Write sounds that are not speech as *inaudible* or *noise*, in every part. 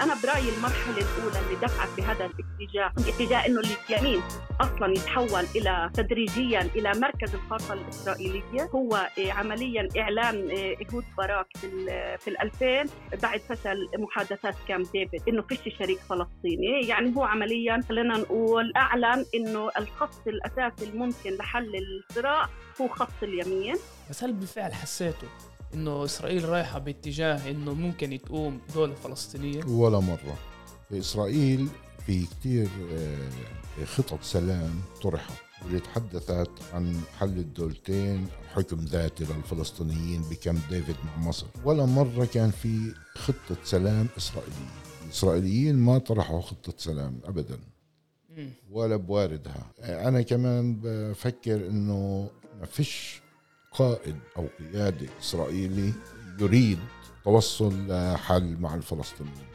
أنا برأيي المرحلة الأولى اللي دفعت بهذا الاتجاه اتجاه إنه اليمين أصلا يتحول إلى تدريجيا إلى مركز الخاصة الإسرائيلية. هو عمليا إعلان ايهود باراك في في 2000 بعد فشل محادثات كام ديفيد إنه فيش شريك فلسطيني. يعني هو عمليا خلينا نقول أعلن إنه الخط الأساسي الممكن لحل الصراع هو خط اليمين. بس هل بالفعل حسيتوا إنه إسرائيل رايحة باتجاه إنه ممكن تقوم دولة فلسطينية. ولا مرة. إسرائيل في كثير آه، خطط سلام طرحت واللي تحدثت عن حل الدولتين حكم ذاتي للفلسطينيين بكامب ديفيد مع مصر. ولا مرة كان في خطة سلام إسرائيلية. الإسرائيليين ما طرحوا خطة سلام أبدا. ولا بواردها. أنا كمان بفكر أنه ما فيش قائد أو قيادة إسرائيلي يريد توصل لحل مع الفلسطينيين.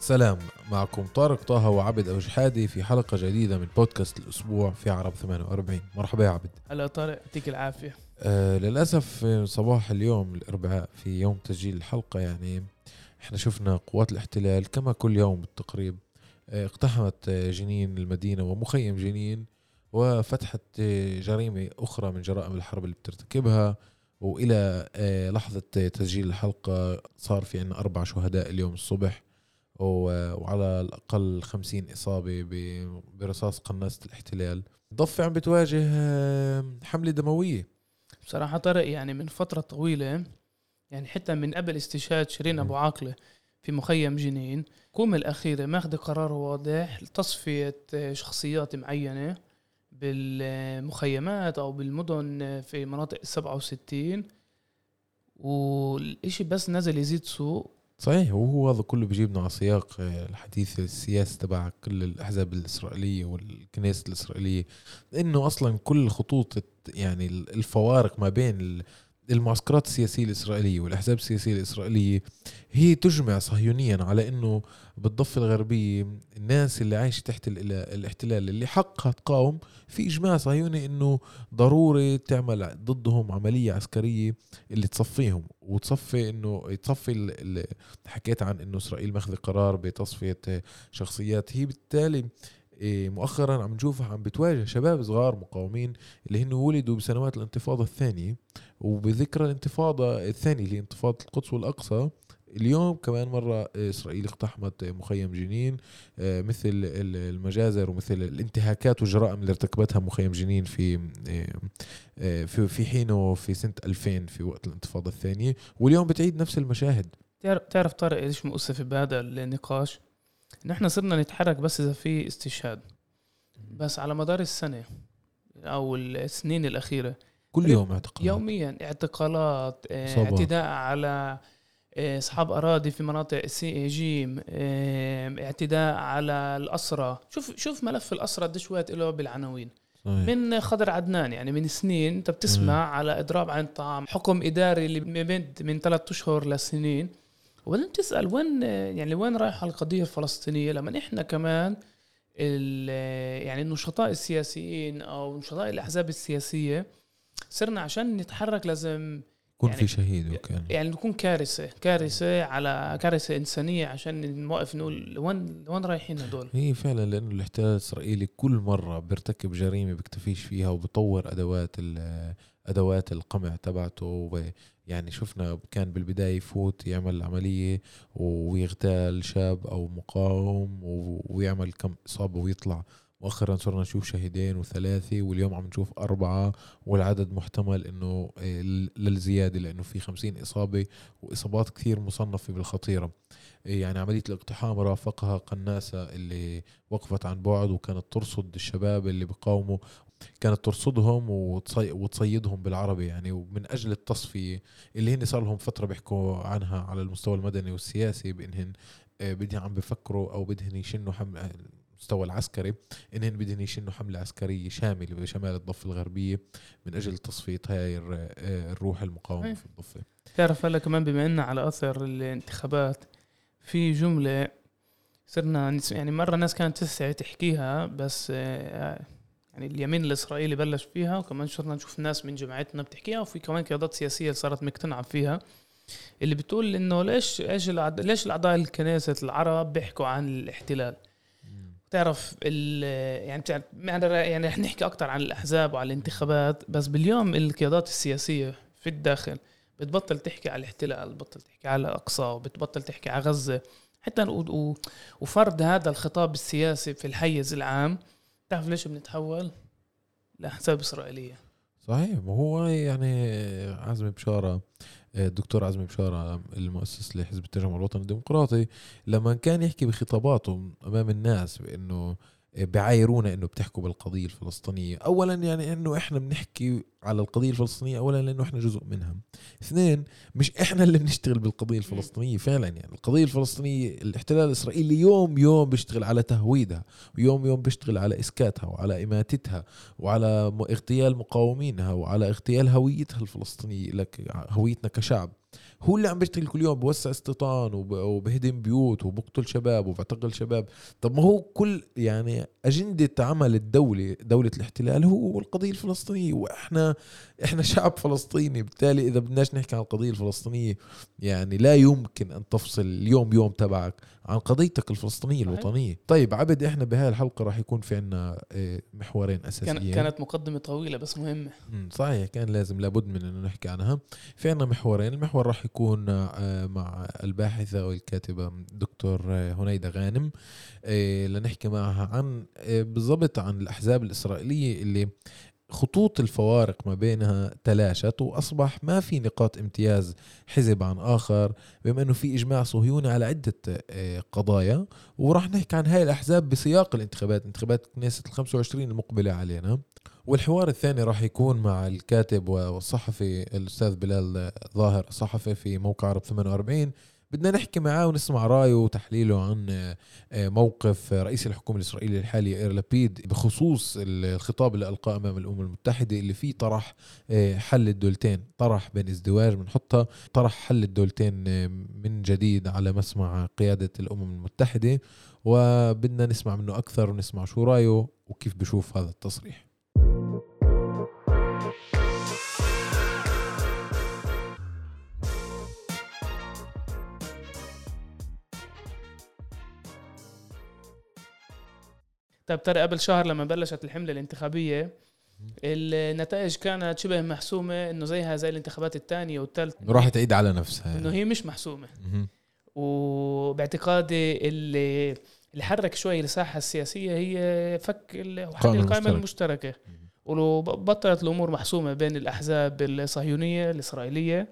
سلام معكم طارق طه وعبد أبو شحادي في حلقة جديدة من بودكاست الأسبوع في عرب 48 مرحبا يا عبد. هلا طارق يعطيك العافية. آه للأسف صباح اليوم الأربعاء في يوم تسجيل الحلقة يعني إحنا شفنا قوات الاحتلال كما كل يوم بالتقريب آه اقتحمت جنين المدينة ومخيم جنين وفتحت جريمة أخرى من جرائم الحرب اللي بترتكبها وإلى آه، لحظة تسجيل الحلقة صار في عنا أربع شهداء اليوم الصبح وعلى الأقل خمسين إصابة برصاص قناصة الاحتلال. الضفة عم بتواجه آه، حملة دموية. بصراحة طارق يعني من فترة طويلة يعني حتى من قبل استشهاد شيرين أبو عاقلة في مخيم جنين الحكومة الأخيرة ماخذة قرار واضح لتصفية آه، شخصيات معينة. بالمخيمات أو بالمدن في مناطق السبعة وستين والإشي بس نزل يزيد سوء. صحيح وهو هذا كله بيجيبنا على سياق آه، الحديث السياسي تبع كل الأحزاب الإسرائيلية والكنيسة الإسرائيلية إنه أصلا كل خطوط يعني الفوارق ما بين المعسكرات السياسية الإسرائيلية والأحزاب السياسية الإسرائيلية هي تجمع صهيونيا على إنه بالضفة الغربية الناس اللي عايشة تحت الاحتلال اللي حقها تقاوم في إجماع صهيوني إنه ضروري تعمل ضدهم عملية عسكرية اللي تصفيهم وتصفي إنه تصفي حكيت عن إنه إسرائيل ماخذة قرار بتصفية شخصيات هي بالتالي مؤخرا عم نشوفها عم بتواجه شباب صغار مقاومين اللي هن ولدوا بسنوات الانتفاضة الثانية وبذكرى الانتفاضة الثانية اللي هي انتفاضة القدس والأقصى. اليوم كمان مرة إسرائيل اقتحمت مخيم جنين آه، مثل المجازر ومثل الانتهاكات والجرائم اللي ارتكبتها مخيم جنين في آه، آه، في في حينه في سنة 2000 في وقت الانتفاضة الثانية. واليوم بتعيد نفس المشاهد. تعرف طارق إيش مؤسف بهذا النقاش؟ نحن صرنا نتحرك بس إذا في استشهاد. بس على مدار السنة أو السنين الأخيرة. كل يوم اعتقالات. يوميا اعتقالات اعتداء على آه، أصحاب أراضي في مناطق سي جيم آه، اعتداء على الاسرى شوف شوف ملف الاسرى قديش وقت له بالعناوين. صحيح. من خضر عدنان يعني من سنين انت بتسمع مم. على إضراب عن الطعام حكم إداري اللي بيمد من ثلاث أشهر لسنين. وبعدين تسأل وين يعني وين رايحة القضية الفلسطينية؟ لما إحنا كمان يعني النشطاء السياسيين أو نشطاء الأحزاب السياسية صرنا عشان نتحرك لازم يكون يعني في شهيد وكان يعني نكون كارثة كارثة على كارثة إنسانية عشان نوقف نقول وين وين رايحين هدول؟ هي فعلا لأنه الاحتلال الإسرائيلي كل مرة بيرتكب جريمة بيكتفيش فيها وبطور أدوات أدوات القمع تبعته يعني شفنا كان بالبداية يفوت يعمل عملية ويغتال شاب أو مقاوم ويعمل كم اصابه ويطلع. مؤخرا صرنا نشوف شهيدين وثلاثة واليوم عم نشوف أربعة والعدد محتمل إنه آه، للزيادة لأنه في خمسين إصابة وإصابات كثير مصنفة بالخطيرة. آه، يعني عملية الاقتحام رافقها قناصة اللي وقفت عن بعد وكانت ترصد الشباب اللي بقاوموا كانت ترصدهم وتصيدهم بالعربي يعني ومن أجل التصفية اللي هن صار لهم فترة بيحكوا عنها على المستوى المدني والسياسي بانهن آه، بدهم عم بفكروا أو بدهن يشنوا حمل المستوى العسكري انهن بدهن يشنوا حملة عسكرية شاملة بشمال الضفة الغربية من أجل تصفية هاي آه، الروح المقاومة في الضفة. تعرف هلا كمان بما ان على أثر الانتخابات في جملة صرنا يعني مرة ناس كانت تستحي تحكيها بس آه، يعني اليمين الإسرائيلي بلش فيها وكمان صرنا نشوف ناس من جماعتنا بتحكيها وفي كمان قيادات سياسية صارت مقتنعة فيها. اللي بتقول إنه ليش إيش ليش الأعضاء الكنيسة العرب بيحكوا عن الاحتلال؟ تعرف يعني يعني يعني رح نحكي أكثر عن الأحزاب وعن الانتخابات بس باليوم القيادات السياسية في الداخل بتبطل تحكي على الاحتلال بتبطل تحكي على الاقصى وبتبطل تحكي على غزة. حتى وفرض هذا الخطاب السياسي في الحيز العام تعرف ليش بنتحول؟ لاحزاب إسرائيلية. صحيح ما هو يعني عزمي بشارة الدكتور عزمي بشارة المؤسس لحزب التجمع الوطني الديمقراطي لما كان يحكي بخطاباته أمام الناس بأنه بعايرونا إنه بتحكوا بالقضية الفلسطينية. اولا يعني إنه إحنا بنحكي على القضية الفلسطينية اولا لأنه إحنا جزء منها. اثنين مش إحنا اللي بنشتغل بالقضية الفلسطينية فعلا يعني. القضية الفلسطينية الاحتلال الإسرائيلي يوم يوم بيشتغل على تهويدها ويوم يوم بيشتغل على إسكاتها وعلى إماتتها وعلى اغتيال مقاومينها وعلى اغتيال هويتها الفلسطينية لك هويتنا كشعب. هو اللي عم بيشتغل كل يوم بوسع استيطان وبهدم بيوت وبقتل شباب وبعتقل شباب. طب ما هو كل يعني أجندة عمل الدولة دولة الاحتلال هو القضية الفلسطينية وإحنا إحنا شعب فلسطيني. بالتالي إذا بدناش نحكي عن القضية الفلسطينية يعني لا يمكن أن تفصل اليوم يوم تبعك. عن قضيتك الفلسطينية الوطنية. طيب عبد إحنا بهاي الحلقة راح يكون في عنا آه، محورين أساسيين. كانت مقدمة طويلة بس مهمة. صحيح كان لازم لابد من أنه نحكي عنها. في عنا محورين المحور راح يكون آه، مع الباحثة والكاتبة دكتور آه، هنيدة غانم. لنحكي معها عن بالضبط عن الأحزاب الإسرائيلية اللي خطوط الفوارق ما بينها تلاشت وأصبح ما في نقاط امتياز حزب عن آخر بما إنه في إجماع صهيوني على عدة آه، قضايا. وراح نحكي عن هاي الأحزاب بسياق الانتخابات انتخابات كنيسة ال 25 المقبلة علينا. والحوار الثاني راح يكون مع الكاتب والصحفي الأستاذ بلال ظاهر صحفي في موقع عرب 48 بدنا نحكي معاه ونسمع رأيه وتحليله عن آه، موقف رئيس الحكومة الإسرائيلي الحالي إير لابيد بخصوص الخطاب اللي ألقاه أمام الأمم المتحدة اللي فيه طرح آه، حل الدولتين طرح بين ازدواج بنحطها طرح حل الدولتين آه، من جديد على مسمع قيادة الأمم المتحدة وبدنا نسمع منه أكثر ونسمع شو رأيه وكيف بشوف هذا التصريح. طيب ترى قبل شهر لما بلشت الحملة الانتخابية النتائج كانت شبه محسومة إنه زيها زي الانتخابات الثانية والثالثه راح تعيد على نفسها إنه هي مش محسومة. وباعتقادي اللي اللي حرك شوي الساحة السياسية هي فك حل القائمة المشتركة. ولو بطلت الأمور محسومة بين الأحزاب الصهيونية الإسرائيلية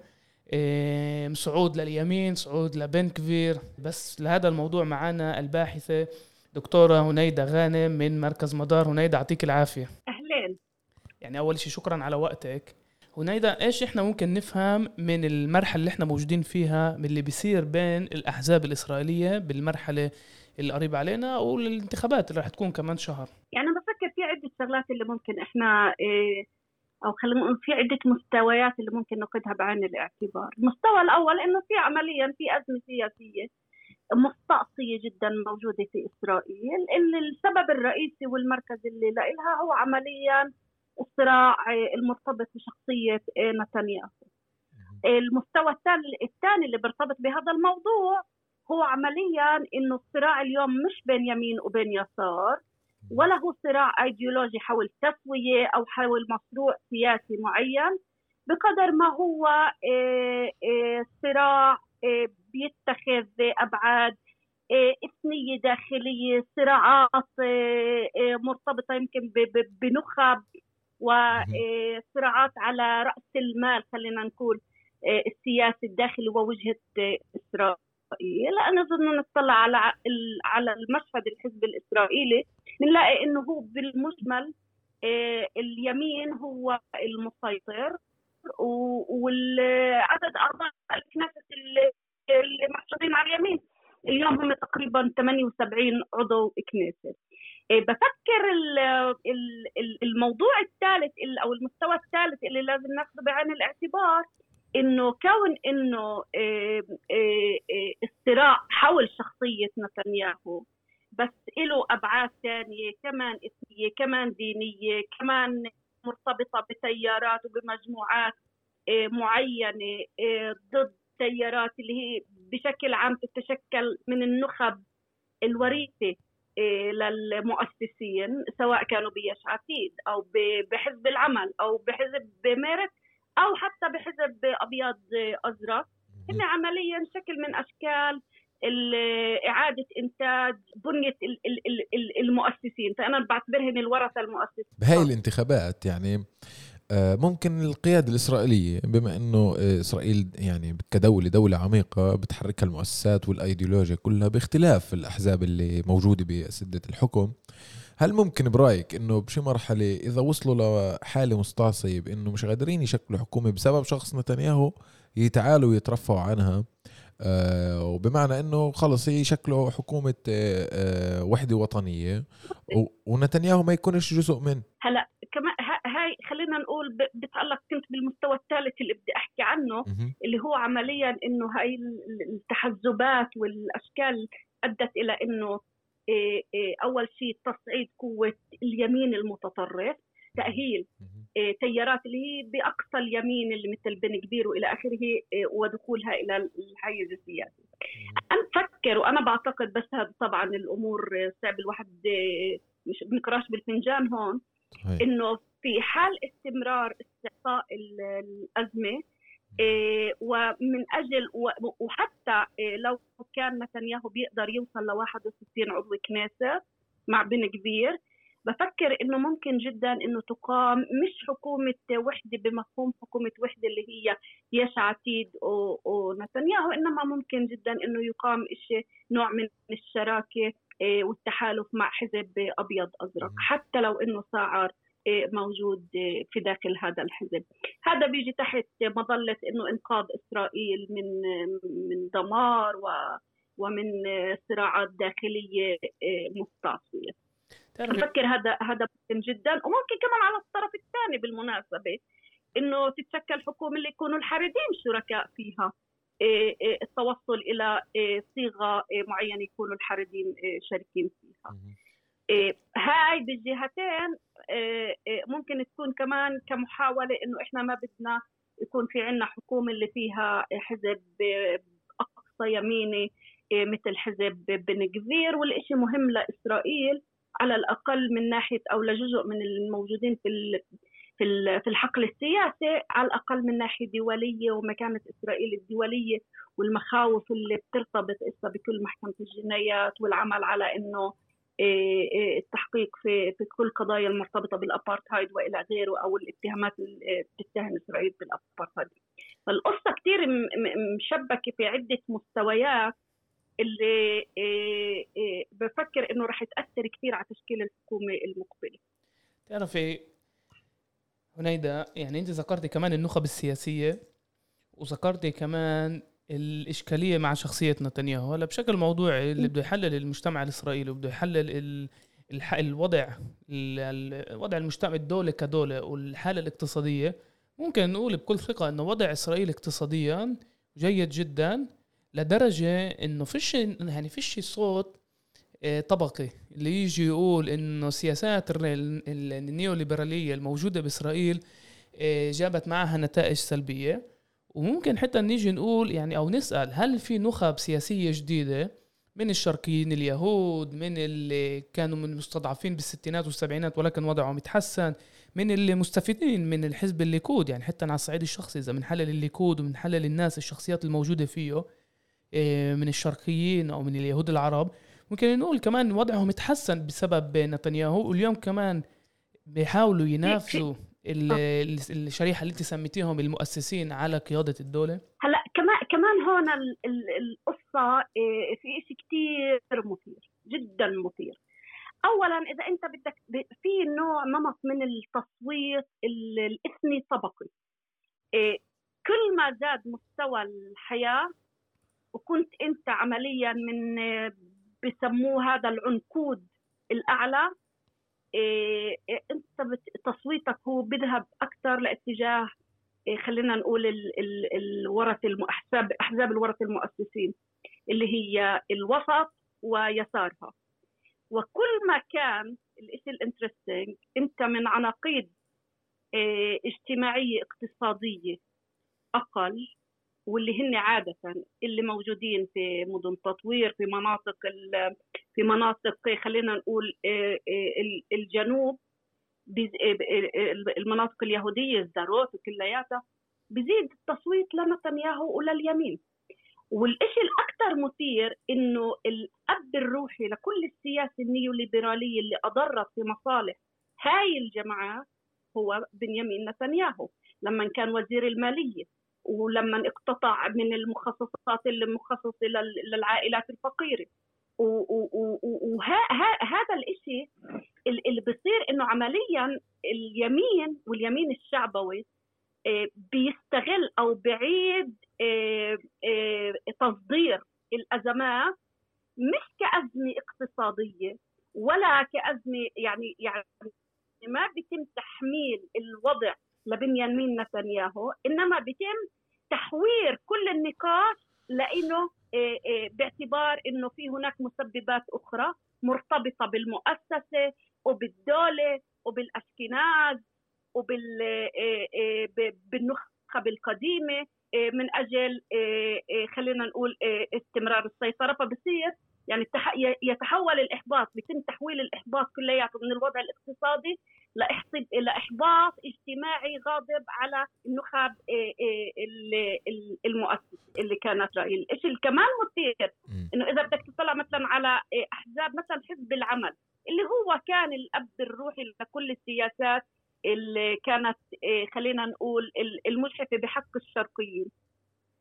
صعود لليمين صعود لبنكفير. بس لهذا الموضوع معنا الباحثة دكتورة هنيدة غانم من مركز مدار. هنيدة يعطيك العافية. أهلين. يعني أول شيء شكرا على وقتك. هنيدة إيش إحنا ممكن نفهم من المرحلة اللي إحنا موجودين فيها من اللي بيصير بين الأحزاب الإسرائيلية بالمرحلة القريبة علينا والانتخابات اللي رح تكون كمان شهر؟ يعني أنا بفكر في عدة شغلات اللي ممكن إحنا إيه أو خلينا نقول في عدة مستويات اللي ممكن ناخذها بعين الاعتبار، المستوى الأول إنه في عمليا في أزمة سياسية. مستعصية جدا موجودة في إسرائيل اللي السبب الرئيسي والمركز اللي لها هو عمليا الصراع المرتبط بشخصية نتنياهو. المستوى الثاني اللي بيرتبط بهذا الموضوع هو عمليا إنه الصراع اليوم مش بين يمين وبين يسار ولا هو صراع إيديولوجي حول تسوية أو حول مشروع سياسي معين بقدر ما هو آه، آه، صراع آه، بيتخذ أبعاد إثنية داخلية صراعات مرتبطة يمكن بنخب وصراعات على رأس المال خلينا نقول السياسي الداخلي ووجهة إسرائيل. أنا أظن نطلع على على المشهد الحزب الإسرائيلي بنلاقي إنه هو بالمجمل اليمين هو المسيطر والعدد أعضاء الكنيسة اللي محسوبين على اليمين اليوم هم تقريبا 78 عضو كنيسة إيه، بفكر الموضوع الثالث أو المستوى الثالث اللي لازم ناخذه بعين الاعتبار إنه كون إنه إيه، إيه، الصراع حول شخصية نتنياهو بس له أبعاد ثانية كمان إثنية كمان دينية كمان مرتبطة بتيارات وبمجموعات معينة ضد التيارات اللي هي بشكل عام تتشكل من النخب الوريثة إيه، للمؤسسين سواء كانوا بيش عتيد أو بحزب العمل أو بحزب ميرت أو حتى بحزب أبيض أزرق. هن عمليا شكل من أشكال إعادة إنتاج بنية المؤسسين. فأنا بعتبرهم الورثة المؤسسين بهاي الانتخابات يعني ممكن القيادة الإسرائيلية بما أنه آه، إسرائيل يعني كدولة دولة عميقة بتحركها المؤسسات والأيديولوجيا كلها باختلاف الأحزاب اللي موجودة بسدة الحكم هل ممكن برأيك إنه بشي مرحلة إذا وصلوا لحالة مستعصية بإنه مش قادرين يشكلوا حكومة بسبب شخص نتنياهو يتعالوا يترفعوا عنها؟ آه وبمعنى إنه خلص يشكلوا حكومة آه آه وحدة وطنية ونتنياهو ما يكونش جزء من. هلأ خلينا نقول بتعلق كنت بالمستوى الثالث اللي بدي أحكي عنه اللي هو عمليا إنه هاي التحزبات والأشكال أدت إلى إنه إيه، إيه، أول شيء تصعيد قوة اليمين المتطرف تأهيل إيه، تيارات اللي هي بأقصى اليمين اللي مثل بن كبير وإلى آخره ودخولها إلى الحيز السياسي. أنا بفكر وأنا بعتقد بس هذا طبعا الأمور صعب الواحد مش بنقراش بالفنجان هون إنه في حال استمرار استعطاء الأزمة إيه، ومن أجل وحتى إيه، لو كان نتنياهو بيقدر يوصل ل 61 عضو كنيسة مع بن كبير بفكر إنه ممكن جدا إنه تقام مش حكومة وحدة بمفهوم حكومة وحدة اللي هي يش عتيد ونتنياهو إنما ممكن جدا إنه يقام شيء نوع من الشراكة إيه، والتحالف مع حزب أبيض أزرق. حتى لو إنه صار موجود في داخل هذا الحزب. هذا بيجي تحت مظلة أنه إنقاذ إسرائيل من من دمار ومن صراعات داخلية مستعصية بفكر هذا هذا ممكن جدا. وممكن كمان على الطرف الثاني بالمناسبة إنه تتشكل حكومة اللي يكونوا الحريدين شركاء فيها التوصل إلى صيغة معينة يكونوا الحريدين شاركين فيها. هاي بالجهتين آه، آه، ممكن تكون كمان كمحاولة إنه إحنا ما بدنا يكون في عندنا حكومة اللي فيها حزب أقصى يميني مثل حزب بن جفير والشيء مهم لإسرائيل على الأقل من ناحية أو لجزء من الموجودين في في في الحقل السياسي على الأقل من ناحية دولية ومكانة إسرائيل الدولية والمخاوف اللي بترتبط بكل محكمة الجنايات والعمل على إيه، إيه، التحقيق في في كل القضايا المرتبطة بالأبارتهايد وإلى غيره أو الاتهامات اللي بتتهم اسرائيل بالأبارتهايد. فالقصة كثير مشبكة في عدة مستويات اللي بفكر إنه رح تأثر كثير على تشكيل الحكومة المقبلة. تعرفي هنيدا يعني أنت ذكرتي كمان النخب السياسية وذكرتي كمان الإشكالية مع شخصية نتنياهو. هلا بشكل موضوعي اللي بده يحلل المجتمع الإسرائيلي وبده يحلل الوضع الوضع المجتمع الدولة كدولة والحالة الاقتصادية. ممكن نقول بكل ثقة إنه وضع إسرائيل اقتصاديا جيد جدا لدرجة إنه فيش يعني فيش صوت آه، طب في اللي يجي يقول إنه سياسات النيوليبرالية الموجودة بإسرائيل آه، جابت معها نتائج سلبية. وممكن حتى نيجي نقول يعني أو نسأل هل في نخب سياسية جديدة من الشرقيين اليهود من اللي كانوا من المستضعفين بالستينات والسبعينات ولكن وضعهم يتحسن من اللي مستفيدين من الحزب الليكود؟ يعني حتى على الصعيد الشخصي إذا بنحلل الليكود وبنحلل الناس الشخصيات الموجودة فيه إيه، من الشرقيين أو من اليهود العرب ممكن نقول كمان وضعهم يتحسن بسبب نتنياهو واليوم كمان بيحاولوا ينافسوا. الشريحة اللي انت سميتيهم المؤسسين على قيادة الدولة؟ هلا كمان كمان هون القصة إيه، في شيء كثير مثير جدا مثير. اولا إذا أنت بدك في نوع نمط من التصويت الإثني طبقي. إيه، كل ما زاد مستوى الحياة وكنت أنت عمليا من بسموه هذا العنقود الأعلى أنت تصويتك هو بيذهب أكثر لاتجاه إيه خلينا نقول الورث احزاب أحزاب الورث المؤسسين اللي هي الوسط ويسارها. وكل ما كان الشيء الانترستنج أنت من عناقيد إيه اجتماعية اقتصادية أقل واللي هن عادة اللي موجودين في مدن تطوير في مناطق في مناطق خلينا نقول آه، آه، الجنوب المناطق اليهودية الزاروت وكلياتها بزيد التصويت لنتنياهو ولليمين. والشيء الأكثر مثير إنه الأب الروحي لكل السياسة النيوليبرالية اللي أضرت في مصالح هاي الجماعات هو بنيامين نتنياهو. لما كان وزير المالية ولما اقتطع من المخصصات اللي مخصصة للعائلات الفقيرة. وهذا الإشي اللي بصير إنه عمليا اليمين واليمين الشعبوي آه، بيستغل أو بعيد آه، آه، تصدير الأزمات مش كأزمة اقتصادية ولا كأزمة يعني يعني ما بيتم تحميل الوضع لبنيامين نتنياهو إنما بيتم تحوير كل النقاش لإنه آه، آه، باعتبار إنه في هناك مسببات أخرى مرتبطة بالمؤسسة وبالدولة وبالاشكناز وبالنخب آه، القديمة من أجل خلينا نقول استمرار السيطرة. فبصير يعني يتحول الإحباط بيتم تحويل الإحباط كلياته من الوضع الاقتصادي لإحباط اجتماعي غاضب على النخب آه، آه، المؤسس اللي كان اسرائيل، الشيء كمان مثير إنه إذا بدك تطلع مثلا على آه، أحزاب مثلا حزب العمل اللي هو كان الأب الروحي لكل السياسات اللي كانت خلينا نقول المجحفه بحق الشرقيين.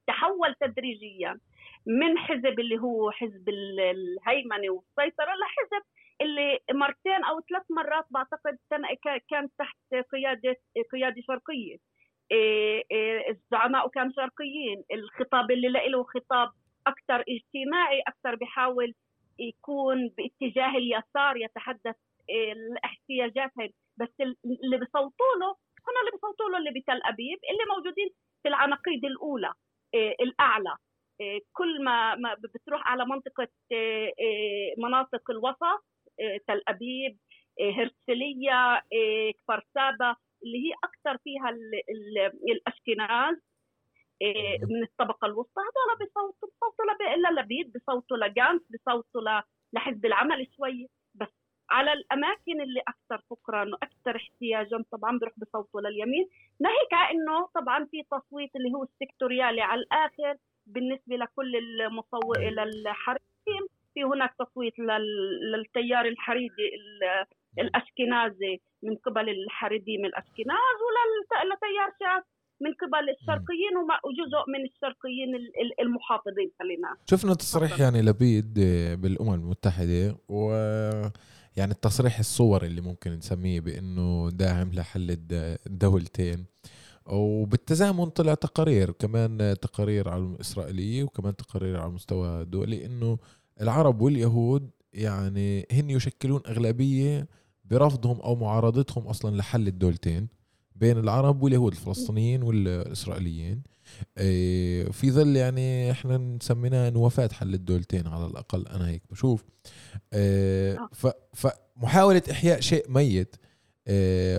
تحول تدريجيا من حزب اللي هو حزب الهيمنة والسيطرة لحزب اللي مرتين أو ثلاث مرات بعتقد كان تحت قياده قيادة شرقية. إيه، إيه، الزعماء كانوا شرقيين. الخطاب اللي له خطاب أكثر اجتماعي أكثر بحاول يكون باتجاه اليسار يتحدث إيه، الاحتياجات هاي بس اللي بصوتوا له هم اللي بصوتوا له اللي بتل أبيب اللي موجودين في العناقيد الأولى. الأعلى. كل ما بتروح على منطقة مناطق الوسط تل أبيب هرسلية كفر سابا اللي هي أكثر فيها الأشكناز من الطبقة الوسطى. هذول بصوتوا بصوتوا للبيد بصوتوا لجانس بصوتوا لحزب العمل شوي. بس على الأماكن اللي أكثر فقرا وأكثر احتياجا طبعا بيروح بصوتوا لليمين. ناهيك إنه طبعا في تصويت اللي هو السكتوريالي على الآخر بالنسبة لكل المصوت للحريم في هناك تصويت للتيار الحريدي الاشكنازي من قبل الحريديم الاشكناز وللتيار شاذ من قبل الشرقيين وجزء من الشرقيين المحافظين خلينا شفنا تصريح يعني لبيد بالأمم المتحدة و يعني التصريح الصوري اللي ممكن نسميه بأنه داعم لحل الدولتين وبالتزامن طلع تقارير كمان تقارير على الإسرائيلية وكمان تقارير على المستوى الدولي إنه العرب واليهود يعني هن يشكلون أغلبية برفضهم أو معارضتهم أصلا لحل الدولتين. بين العرب واليهود الفلسطينيين والإسرائيليين. إيه، في ظل يعني إحنا نسميناها إنه وفاة حل الدولتين على الأقل أنا هيك بشوف. إيه، آه. فمحاولة إحياء شيء ميت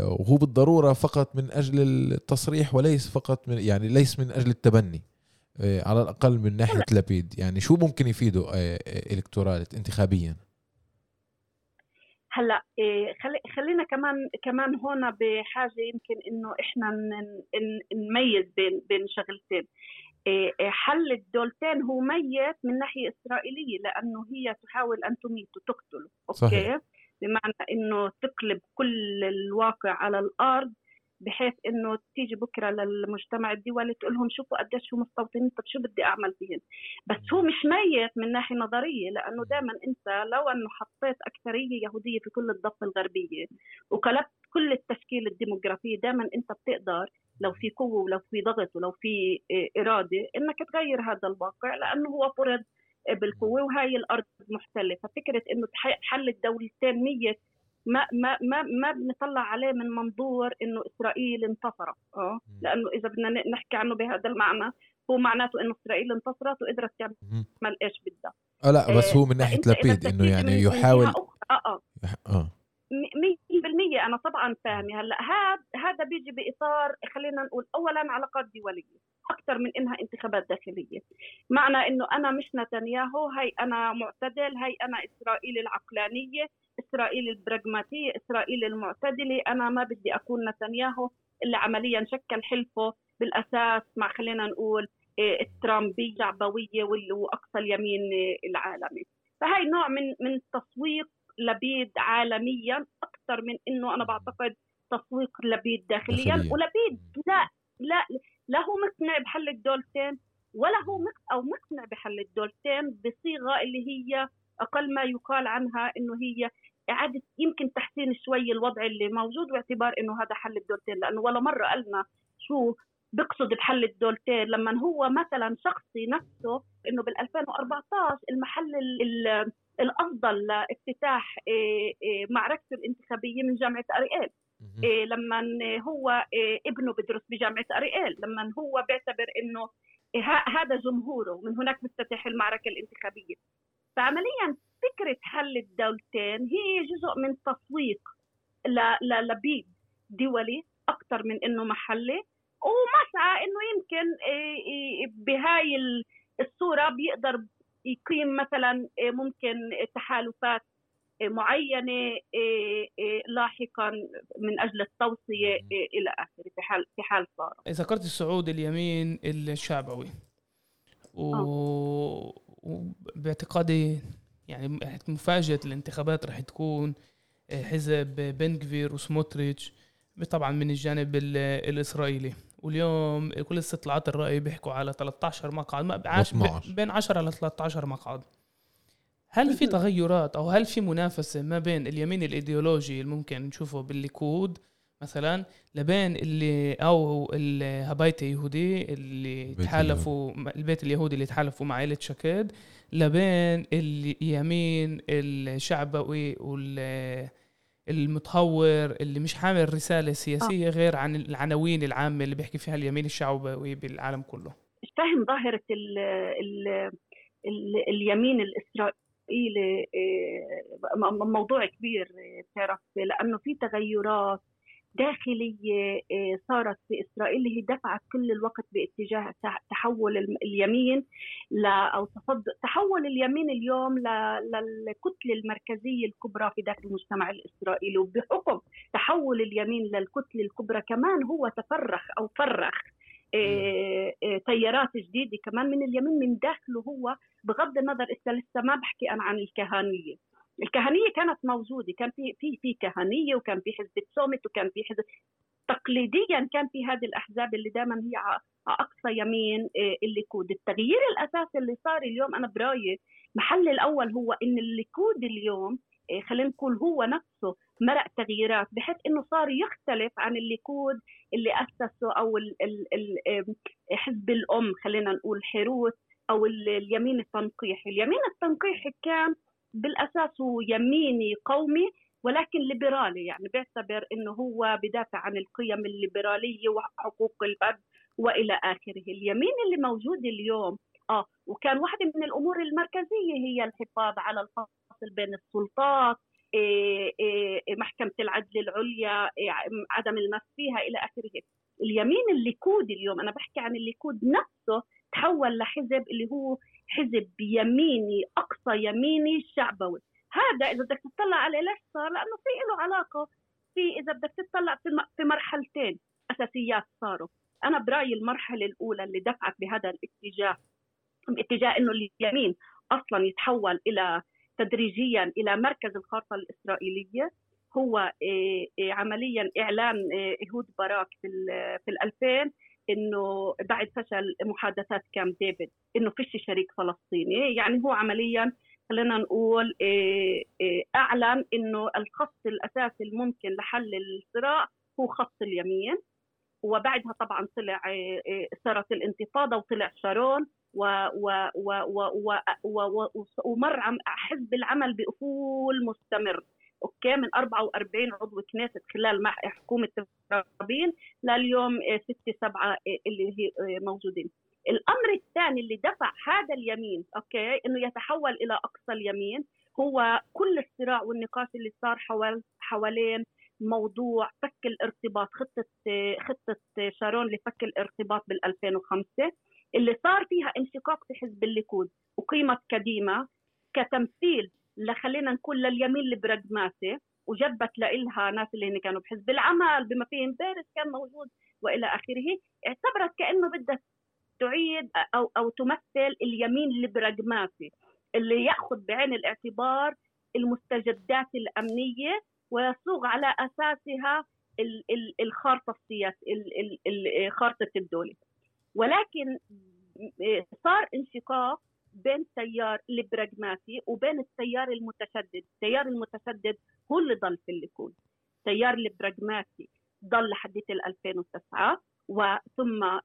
وهو بالضرورة فقط من أجل التصريح وليس فقط من يعني ليس من أجل التبني آه، على الأقل من ناحية لبيد يعني شو ممكن يفيدوا آه، آه، الكتورالت انتخابيا؟ هلا خلي خلينا كمان كمان هون بحاجة يمكن إنه إحنا نميز بين بين شغلتين. حل الدولتين هو ميت من ناحية إسرائيلية لأنه هي تحاول أن تميت وتقتل أوكي؟ صحيح. بمعنى إنه تقلب كل الواقع على الأرض بحيث إنه تيجي بكرة للمجتمع الدولي تقول لهم شوفوا قديش هم مستوطنين طب شو بدي أعمل فيهم بس هو مش ميت من ناحية نظرية لأنه دائما أنت لو إنه حطيت أكثرية يهودية في كل الضفة الغربية وقلبت كل التشكيل الديموغرافي دائما أنت بتقدر لو في قوة ولو في ضغط ولو في إرادة إنك تغير هذا الواقع لأنه هو فرض بالقوة وهي الأرض محتلة. ففكرة إنه حل الدولتين ميت ما ما ما ما بنطلع عليه من منظور إنه إسرائيل انتصرت آه؟ لأنه إذا بدنا نحكي عنه بهذا المعنى هو معناته إنه إسرائيل انتصرت وقدرت تعمل إيش بدها. آه لا بس هو من آه، ناحية لبيد إنه يعني يحاول آه آه. آه. 100% أنا طبعا فاهمة. هلأ هذا هذا بيجي بإطار خلينا نقول اولا علاقات دولية أكثر من إنها انتخابات داخلية. معنى إنه أنا مش نتنياهو هي أنا معتدل هي أنا إسرائيل العقلانية. إسرائيل البراغماتيه إسرائيل المعتدلة. أنا ما بدي أكون نتنياهو اللي عمليا شكل حلفه. بالأساس مع خلينا نقول إيه، الترامبيه الشعبويه واللي هو اقصى اليمين العالمي. فهي نوع من من التسويق لبيد عالميا أكثر من إنه أنا بعتقد تسويق لبيد داخليا. ولبيد لا لا لا هو مقتنع بحل الدولتين ولا هو أو مقتنع بحل الدولتين بصيغة اللي هي أقل ما يقال عنها إنه هي إعادة يمكن تحسين شوي الوضع اللي موجود باعتبار إنه هذا حل الدولتين لأنه ولا مرة قالنا شو بقصد بحل الدولتين لما هو مثلا شخصي نفسه إنه بال 2014 المحل الأفضل لافتتاح آه، آه، معركته الانتخابيه من جامعة اريال إيه لما هو إيه ابنه بدرس بجامعة اريال لما هو بيعتبر إنه إيه هذا جمهوره من هناك بتفتح المعركة الانتخابية. فعمليا فكرة حل الدولتين هي جزء من تسويق لبيد دولي أكثر من إنه محلي. ومسعى إنه يمكن بهاي الصورة بيقدر يقيم مثلا ممكن تحالفات معينة إيه، لاحقا من أجل التوصية إيه، إلى آخره في حال في حال صار. ذكرت الصعود اليمين الشعبوي و... آه. وباعتقادي يعني مفاجأة الانتخابات رح تكون حزب بنكفير وسموتريتش طبعا من الجانب الإسرائيلي. واليوم كل استطلاعات الرأي بيحكوا على 13 مقعد بين 10 ل 13 مقعد. هل في تغيرات أو هل في منافسة ما بين اليمين الإيديولوجي اللي ممكن نشوفه بالليكود مثلا لبين اللي أو الهبايت اليهودي اللي تحالفوا البيت اليهودي اللي تحالفوا مع عائلة شاكيد لبين اليمين الشعبوي وال المتهور اللي مش حامل رسالة سياسية آه. غير عن العناوين العامة اللي بيحكي فيها اليمين الشعبوي بالعالم كله فاهم ظاهرة ال ال ال اليمين الإسرائيلي اسرائيلي آه، موضوع كبير آه، بتعرف لأنه في تغيرات داخليه آه، صارت في إسرائيل اللي هي دفعت كل الوقت باتجاه تحول اليمين ل أو تحول اليمين اليوم للكتلة المركزية الكبرى في داخل المجتمع الإسرائيلي. وبحكم تحول اليمين للكتلة الكبرى كمان هو تفرخ أو فرخ إيه، إيه، تيارات جديدة كمان من اليمين من داخله هو بغض النظر لسه ما بحكي أنا عن الكهانية. الكهنية كانت موجودة. كان في في في كهنية وكان في حزب تسومت وكان في حزب تقليديا كان في هذه الأحزاب اللي دائما هي على أقصى يمين إيه، الليكود التغيير الأساسي اللي صار اليوم أنا برأيي محل الأول هو إن الليكود اليوم إيه، خلينا نقول هو نفسه مرق تغييرات بحيث إنه صار يختلف عن الليكود اللي أسسه أو ال ال ال حزب الأم خلينا نقول حروت أو اليمين التنقيحي، اليمين التنقيحي كان بالأساس هو يميني قومي ولكن ليبرالي. يعني بيعتبر إنه هو بدافع عن القيم الليبرالية وحقوق الفرد وإلى آخره، اليمين اللي موجود اليوم آه وكان واحدة من الأمور المركزية هي الحفاظ على الفصل بين السلطات إيه إيه محكمة العدل العليا إيه عدم المس فيها إلى آخره. اليمين الليكود اليوم أنا بحكي عن الليكود نفسه تحول لحزب اللي هو حزب يميني أقصى يميني شعبوي. هذا إذا بدك تطلع عليه ليش صار لأنه في له علاقة. في إذا بدك تطلع في مرحلتين أساسيات صاروا. أنا برأيي المرحلة الأولى اللي دفعت بهذا الاتجاه باتجاه إنه اليمين أصلا يتحول إلى تدريجيا إلى مركز الخارطة الإسرائيلية. هو عمليا إعلان إيهود باراك في في 2000 إنه بعد فشل محادثات كام ديفيد إنه فيش شريك فلسطيني يعني هو عمليا خلينا نقول أعلن إنه الخط الأساسي الممكن لحل الصراع هو خط اليمين وبعدها طبعا طلع صارت الانتفاضة وطلع شارون و و و و و و ومر حزب العمل بأفول مستمر. أوكي من 44 عضو كنيست خلال حكومة رابين لليوم 6 7 اللي هي موجودين. الأمر الثاني اللي دفع هذا اليمين أوكي إنه يتحول إلى أقصى اليمين هو كل الصراع والنقاش اللي صار حول حوالين موضوع فك الارتباط خطة خطة شارون لفك الارتباط بال 2005 اللي صار فيها انشقاق في حزب الليكود وقيمت كديمه كتمثيل لخلينا نقول لليمين البراغماتي وجبت لإلها ناس اللي كانوا بحزب العمل بما فيهم باريس كان موجود وإلى آخره. اعتبرت كأنه بدها تعيد أو أو تمثل اليمين البراغماتي اللي يأخذ بعين الاعتبار المستجدات الأمنية ويصوغ على أساسها الخارطة السياسية خارطة الدولة. ولكن صار انشقاق بين التيار البراغماتي وبين التيار المتشدد. التيار المتشدد هو اللي ضل في الليكود التيار البراغماتي ضل لحد 2009 وثم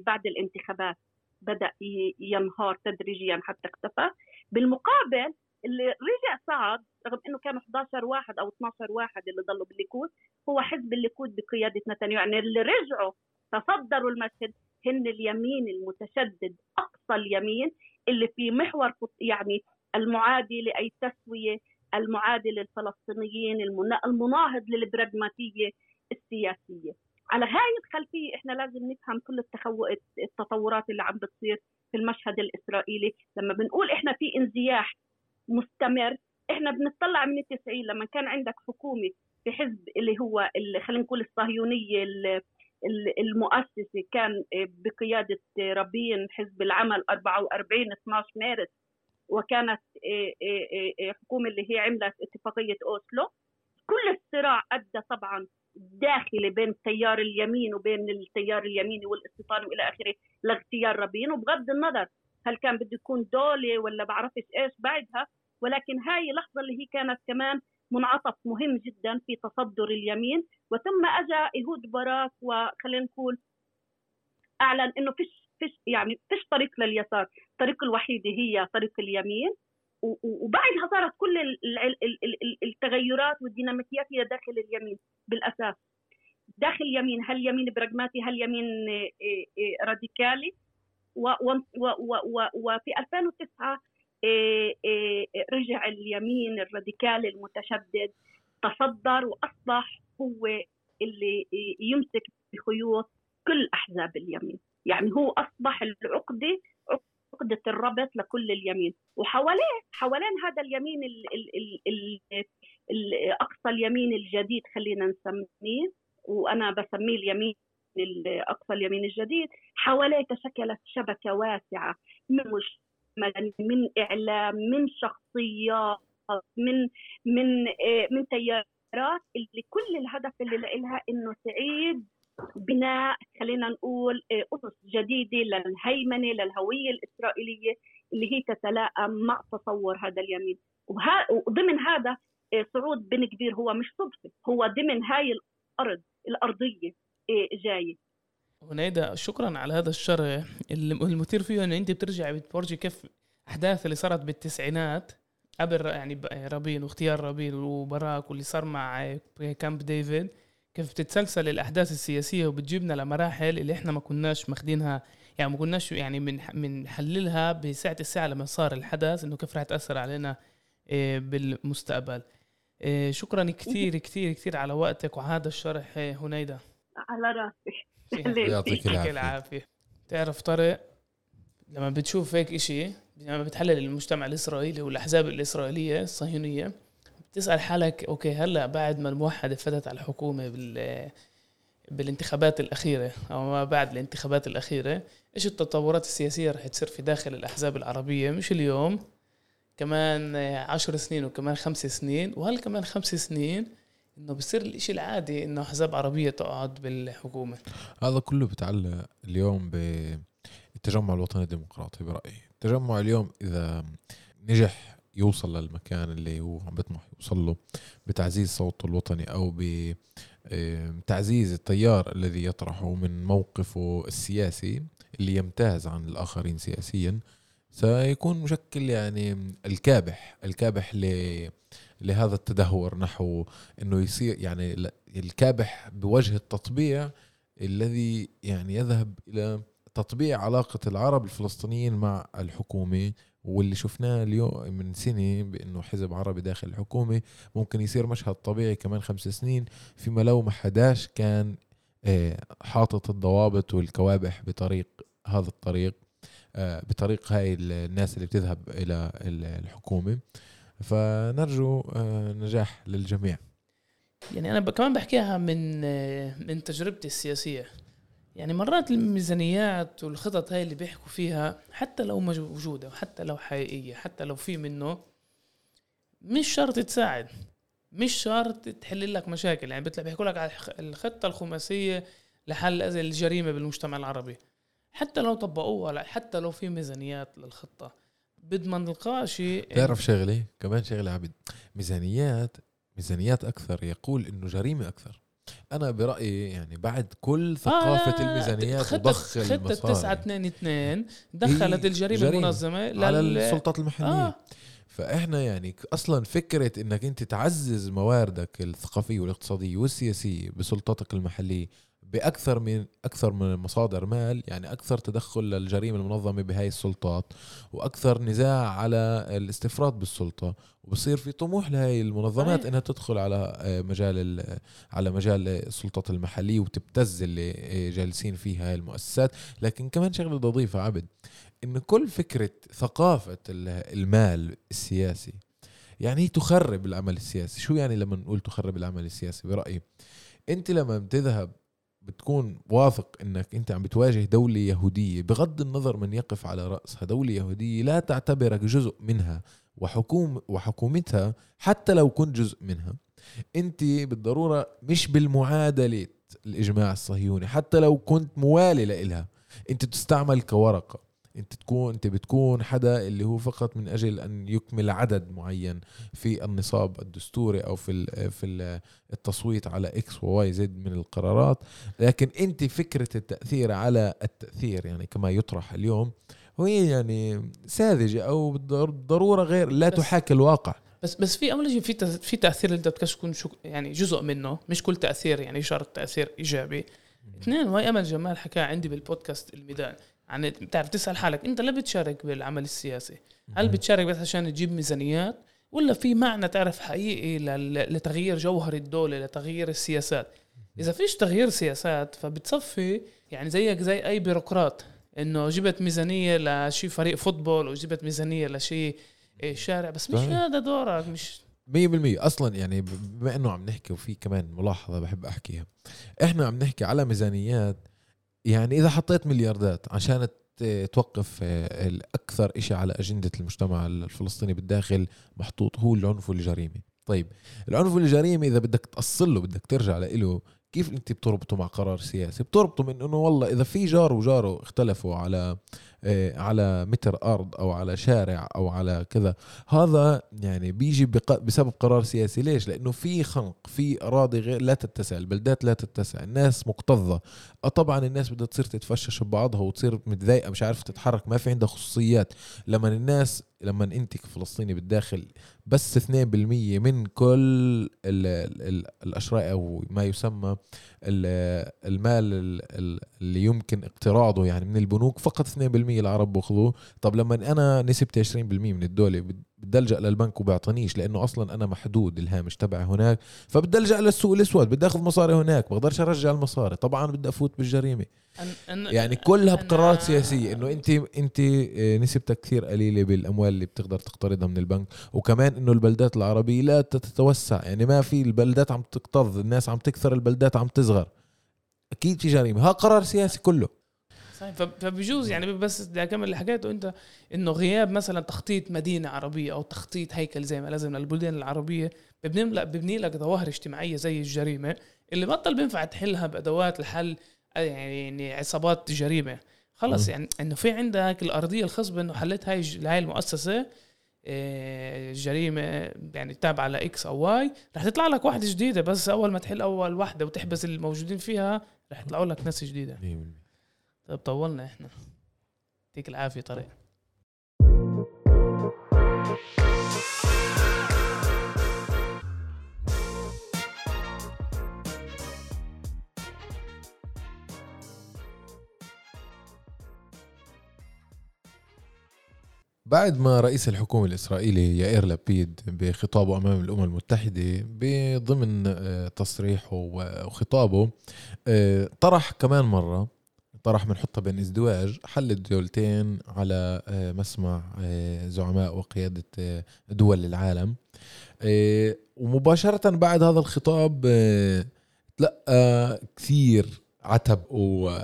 بعد الانتخابات بدأ ينهار تدريجيا حتى اختفى. بالمقابل اللي رجع صعد رغم إنه كانوا 11 واحد أو 12 واحد اللي ضلوا بالليكود هو حزب الليكود بقيادة نتنياهو. يعني اللي رجعوا تصدروا المشهد هن اليمين المتشدد أقصى اليمين اللي في محور يعني المعادي لأي تسوية المعادي للفلسطينيين المناهض للبراغماتية السياسية. على هاي الخلفية إحنا لازم نفهم كل التطورات اللي عم بتصير في المشهد الإسرائيلي. لما بنقول إحنا في انزياح مستمر إحنا بنطلع من التسعين لما كان عندك حكومة في حزب اللي هو خلينا نقول الصهيونية المؤسسة كان بقيادة رابين حزب العمل 44 12 مارس وكانت حكومة اللي هي عملت اتفاقية أوسلو. كل الصراع أدى طبعا داخلي بين تيار اليمين وبين التيار اليميني والاستيطاني وإلى آخره لاغتيال رابين. وبغض النظر هل كان بده يكون دولة ولا بعرفش إيش بعدها ولكن هاي لحظة اللي هي كانت كمان منعطف مهم جدا في تصدر اليمين وثم اجى إيهود باراك وخلينا نقول أعلن إنه فيش فيش يعني فيش طريق لليسار، الطريق الوحيده هي طريق اليمين. وبعدها صارت كل التغيرات والديناميكيات هي داخل اليمين بالأساس. داخل اليمين هل يمين براغماتي هل يمين راديكالي؟ وفي 2009 رجع اليمين الراديكالي المتشدد تصدر وأصبح هو اللي يمسك بخيوط كل أحزاب اليمين. يعني هو أصبح العقدة عقدة الربط لكل اليمين. وحواليه حوالين هذا اليمين ال ال ال ال أقصى اليمين الجديد خلينا نسميه وأنا بسميه اليمين أقصى اليمين الجديد حواليه تشكلت شبكة واسعة من من إعلام من شخصيات من من من تيارات اللي كل الهدف اللي لها إنه تعيد بناء خلينا نقول أسس جديدة للهيمنة للهوية الإسرائيلية اللي هي تتلائم مع تصور هذا اليمين. وضمن هذا صعود بن كبير هو مش صدفة هو ضمن هاي الأرض الأرضية جاي هنيدا شكرا على هذا الشرح. المثير فيه إنه أنت بترجع بتفرجي كيف أحداث اللي صارت بالتسعينات قبل يعني رابين واختيار رابين وبراك واللي صار مع كامب ديفيد كيف بتتسلسل الأحداث السياسية وبتجيبنا لمراحل اللي إحنا ما كناش ماخذينها يعني ما كناش يعني من بنحللها بساعة الساعة لما صار الحدث إنه كيف راح تأثر علينا آه، بالمستقبل. آه، شكرا كثير كثير كثير على وقتك وهذا الشرح آه، هنيدا على راسي يعطيك العافية. تعرف طارق لما بتشوف هيك إشي لما بتحلل المجتمع الإسرائيلي والأحزاب الإسرائيلية الصهيونية بتسأل حالك أوكي هلأ بعد ما الموحدة فتت على الحكومة بال بالانتخابات الأخيرة أو ما بعد الانتخابات الأخيرة إيش التطورات السياسية رح تصير في داخل الأحزاب العربية؟ مش اليوم كمان عشر سنين وكمان خمس سنين وهل كمان خمس سنين إنه بصير الإشي العادي إنه احزاب عربية تقعد بالحكومة. هذا كله بتعلق اليوم بالتجمع الوطني الديمقراطي برأيي. التجمع اليوم إذا نجح يوصل للمكان اللي هو عم بيطمح يوصل له بتعزيز صوته الوطني أو بتعزيز التيار الذي يطرحه من موقفه السياسي اللي يمتاز عن الآخرين سياسيا سيكون مشكل يعني الكابح الكابح لهذا التدهور نحو إنه يصير يعني الكابح بوجه التطبيع الذي يعني يذهب إلى تطبيع علاقة العرب الفلسطينيين مع الحكومة واللي شفناه اليوم من سنة بأنه حزب عربي داخل الحكومة ممكن يصير مشهد طبيعي كمان خمس سنين فيما لو ما حداش كان آه، حاطط الضوابط والكوابح بطريق هذا الطريق آه، بطريق هاي الناس اللي بتذهب إلى الحكومة. فنرجو آه، نجاح للجميع. يعني أنا كمان بحكيها من من تجربتي السياسية. يعني مرات الميزانيات والخطط هاي اللي بيحكوا فيها حتى لو موجودة وحتى لو حقيقية حتى لو في منه مش شرط تساعد. مش شرط تحل لك مشاكل. يعني بيحكوا لك على الخطة الخماسية لحل الجريمة بالمجتمع العربي. حتى لو طبقوها حتى لو في ميزانيات للخطة. بضمن لقاء شيء تعرف شغلة كمان شغلة عبد ميزانيات ميزانيات أكثر يقول إنه جريمة أكثر. أنا برأيي يعني بعد كل ثقافة آه الميزانيات وضخ خطة 9 2 2 دخلت الجريمة المنظمة لل... على السلطات المحلية. آه. فإحنا يعني أصلا فكرة إنك أنت تعزز مواردك الثقافية والاقتصادية والسياسية بسلطاتك المحلية بأكثر من أكثر من مصادر مال يعني أكثر تدخل للجريمة المنظمة بهاي السلطات وأكثر نزاع على الاستفراد بالسلطة. وبصير في طموح لهي المنظمات إنها تدخل على آه، مجال على مجال السلطات المحلية وتبتز اللي آه، جالسين فيها هاي المؤسسات. لكن كمان شغلة بدي اضيفها عبد إن كل فكرة ثقافة المال السياسي يعني هي تخرب العمل السياسي. شو يعني لما نقول تخرب العمل السياسي؟ برأيي أنت لما بتذهب بتكون واثق إنك أنت عم بتواجه دولة يهودية بغض النظر من يقف على رأسها دولة يهودية لا تعتبرك جزء منها وحكوم وحكومتها حتى لو كنت جزء منها. أنت بالضرورة مش بالمعادلة الإجماع الصهيوني حتى لو كنت موالي لإلها. أنت تستعمل كورقة. انت تكون انت بتكون حدا اللي هو فقط من أجل أن يكمل عدد معين في النصاب الدستوري أو في في التصويت على إكس وواي زد من القرارات. لكن انت فكرة التأثير على التأثير يعني كما يطرح اليوم هي يعني ساذجة أو بالضرورة غير لا تحاكي الواقع. بس بس في أول في في تأثير انت بتكون شو يعني جزء منه مش كل تأثير يعني شرط تأثير إيجابي. اثنين وهي امل جمال حكاها عندي بالبودكاست الميدان. يعني بتعرف تسأل حالك أنت ليه بتشارك بالعمل السياسي. هل بتشارك بس عشان تجيب ميزانيات؟ ولا في معنى تعرف حقيقي لتغيير جوهر الدولة لتغيير السياسات؟ إذا فيش تغيير سياسات فبتصفي يعني زيك زي أي بيروقراط إنه جبت ميزانية لشي فريق فوتبول وجبت ميزانية لشي إيه، شارع بس مش هذا دورك مش 100% أصلا يعني بما إنه عم نحكي وفي كمان ملاحظة بحب أحكيها. إحنا عم نحكي على ميزانيات يعني إذا حطيت ملياردات عشان توقف آه، الأكثر شيء على أجندة المجتمع الفلسطيني بالداخل محطوط هو العنف والجريمة. طيب العنف والجريمة إذا بدك تاصل له بدك ترجع له كيف أنت بتربطه مع قرار سياسي؟ بتربطه من إنه والله إذا في جار وجاره اختلفوا على على متر أرض أو على شارع أو على كذا. هذا يعني بيجي بسبب قرار سياسي. ليش؟ لأنه في خنق في أراضي غير لا تتسع البلدات لا تتسع الناس مكتظة. آه، طبعا الناس بدها تصير تتفشش ببعضها وتصير متضايقة مش عارفه تتحرك ما في عندها خصوصيات. لما الناس لما أنت كفلسطيني بالداخل بس 2% من كل الأشراء أو ما يسمى المال اللي يمكن اقتراضه يعني من البنوك فقط 2% العرب باخذوه طب لما أنا نسبتي 20% من الدولة بدي ألجأ للبنك وبيعطينيش لأنه أصلا أنا محدود الهامش تبعي هناك فبدي ألجأ للسوق الأسود بدي أخذ مصاري هناك بقدرش أرجع المصاري. طبعا بدي أفوت بالجريمة. يعني كلها بقرارات سياسية إنه انت أنت آه، نسبتك كثير قليلة بالأموال اللي بتقدر تقترضها من البنك وكمان إنه البلدات العربية لا تتوسع. يعني ما في البلدات عم تكتظ الناس عم تكثر البلدات عم تصغر. أكيد في جريمة. ها قرار سياسي كله. صحيح. فبجوز يعني بس بدي أكمل اللي حكيته أنت إنه غياب مثلا تخطيط مدينة عربية أو تخطيط هيكل زي ما لازم للبلدان العربية ببني ببني لك ظواهر اجتماعية زي الجريمة اللي بطل بينفع تحلها بأدوات الحل يعني عصابات جريمة. خلص يعني إنه في عندك الأرضية الخصبة إنه حليت هاي هاي المؤسسة آه، جريمة يعني تابعة ل X أو Y رح تطلع لك واحدة جديدة. بس أول ما تحل أول واحدة وتحبس الموجودين فيها رح يطلعوا لك ناس جديدة. طب طولنا إحنا. يعطيك العافية طريق. بعد ما رئيس الحكومة الإسرائيلي يائر لابيد بخطابه أمام الأمم المتحدة بضمن آه، تصريحه وخطابه آه، طرح كمان مرة طرح بنحطها بين ازدواج حل الدولتين على آه، مسمع زعماء وقيادة دول العالم. ومباشرة بعد هذا الخطاب تلقى كثير عتب و...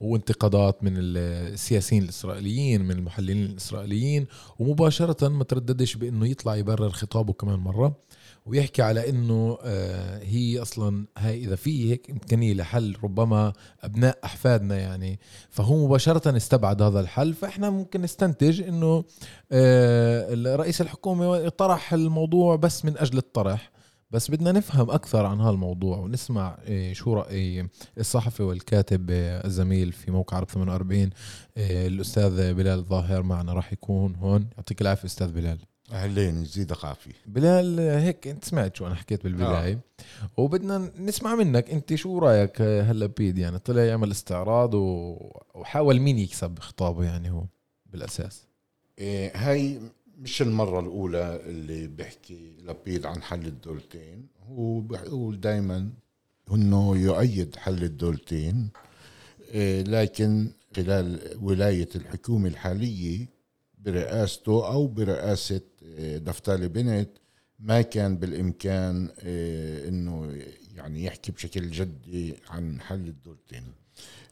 وانتقادات من السياسيين الإسرائيليين من المحللين الإسرائيليين ومباشرة ما ترددش بأنه يطلع يبرر خطابه كمان مرة. ويحكي على إنه آه، هي أصلا هاي إذا في هيك إمكانية لحل ربما أبناء أحفادنا يعني فهو مباشرة استبعد هذا الحل. فإحنا ممكن نستنتج إنه آه، رئيس الحكومة طرح الموضوع بس من أجل الطرح. بس بدنا نفهم أكثر عن هالموضوع ونسمع إيه، شو رأي الصحفي والكاتب الزميل في موقع عرب 48 إيه، الأستاذ بلال ظاهر معنا. راح يكون هون. يعطيك العافية أستاذ بلال. اهلين يزيدك عافيه بلال هيك أنت سمعت شو أنا حكيت بالبداية. آه. وبدنا نسمع منك أنت شو رأيك هلا بيد؟ يعني طلع يعمل استعراض وحاول مين يكسب خطابه يعني هو بالأساس؟ إيه هاي مش المرة الأولى اللي بيحكي لبيد عن حل الدولتين. هو بيقول دائما إنه يؤيد حل الدولتين. إيه، لكن خلال ولاية الحكومة الحالية برئاسته أو برئاسة دفتالي بنت ما كان بالإمكان إيه، أنه يعني يحكي بشكل جدي عن حل الدولتين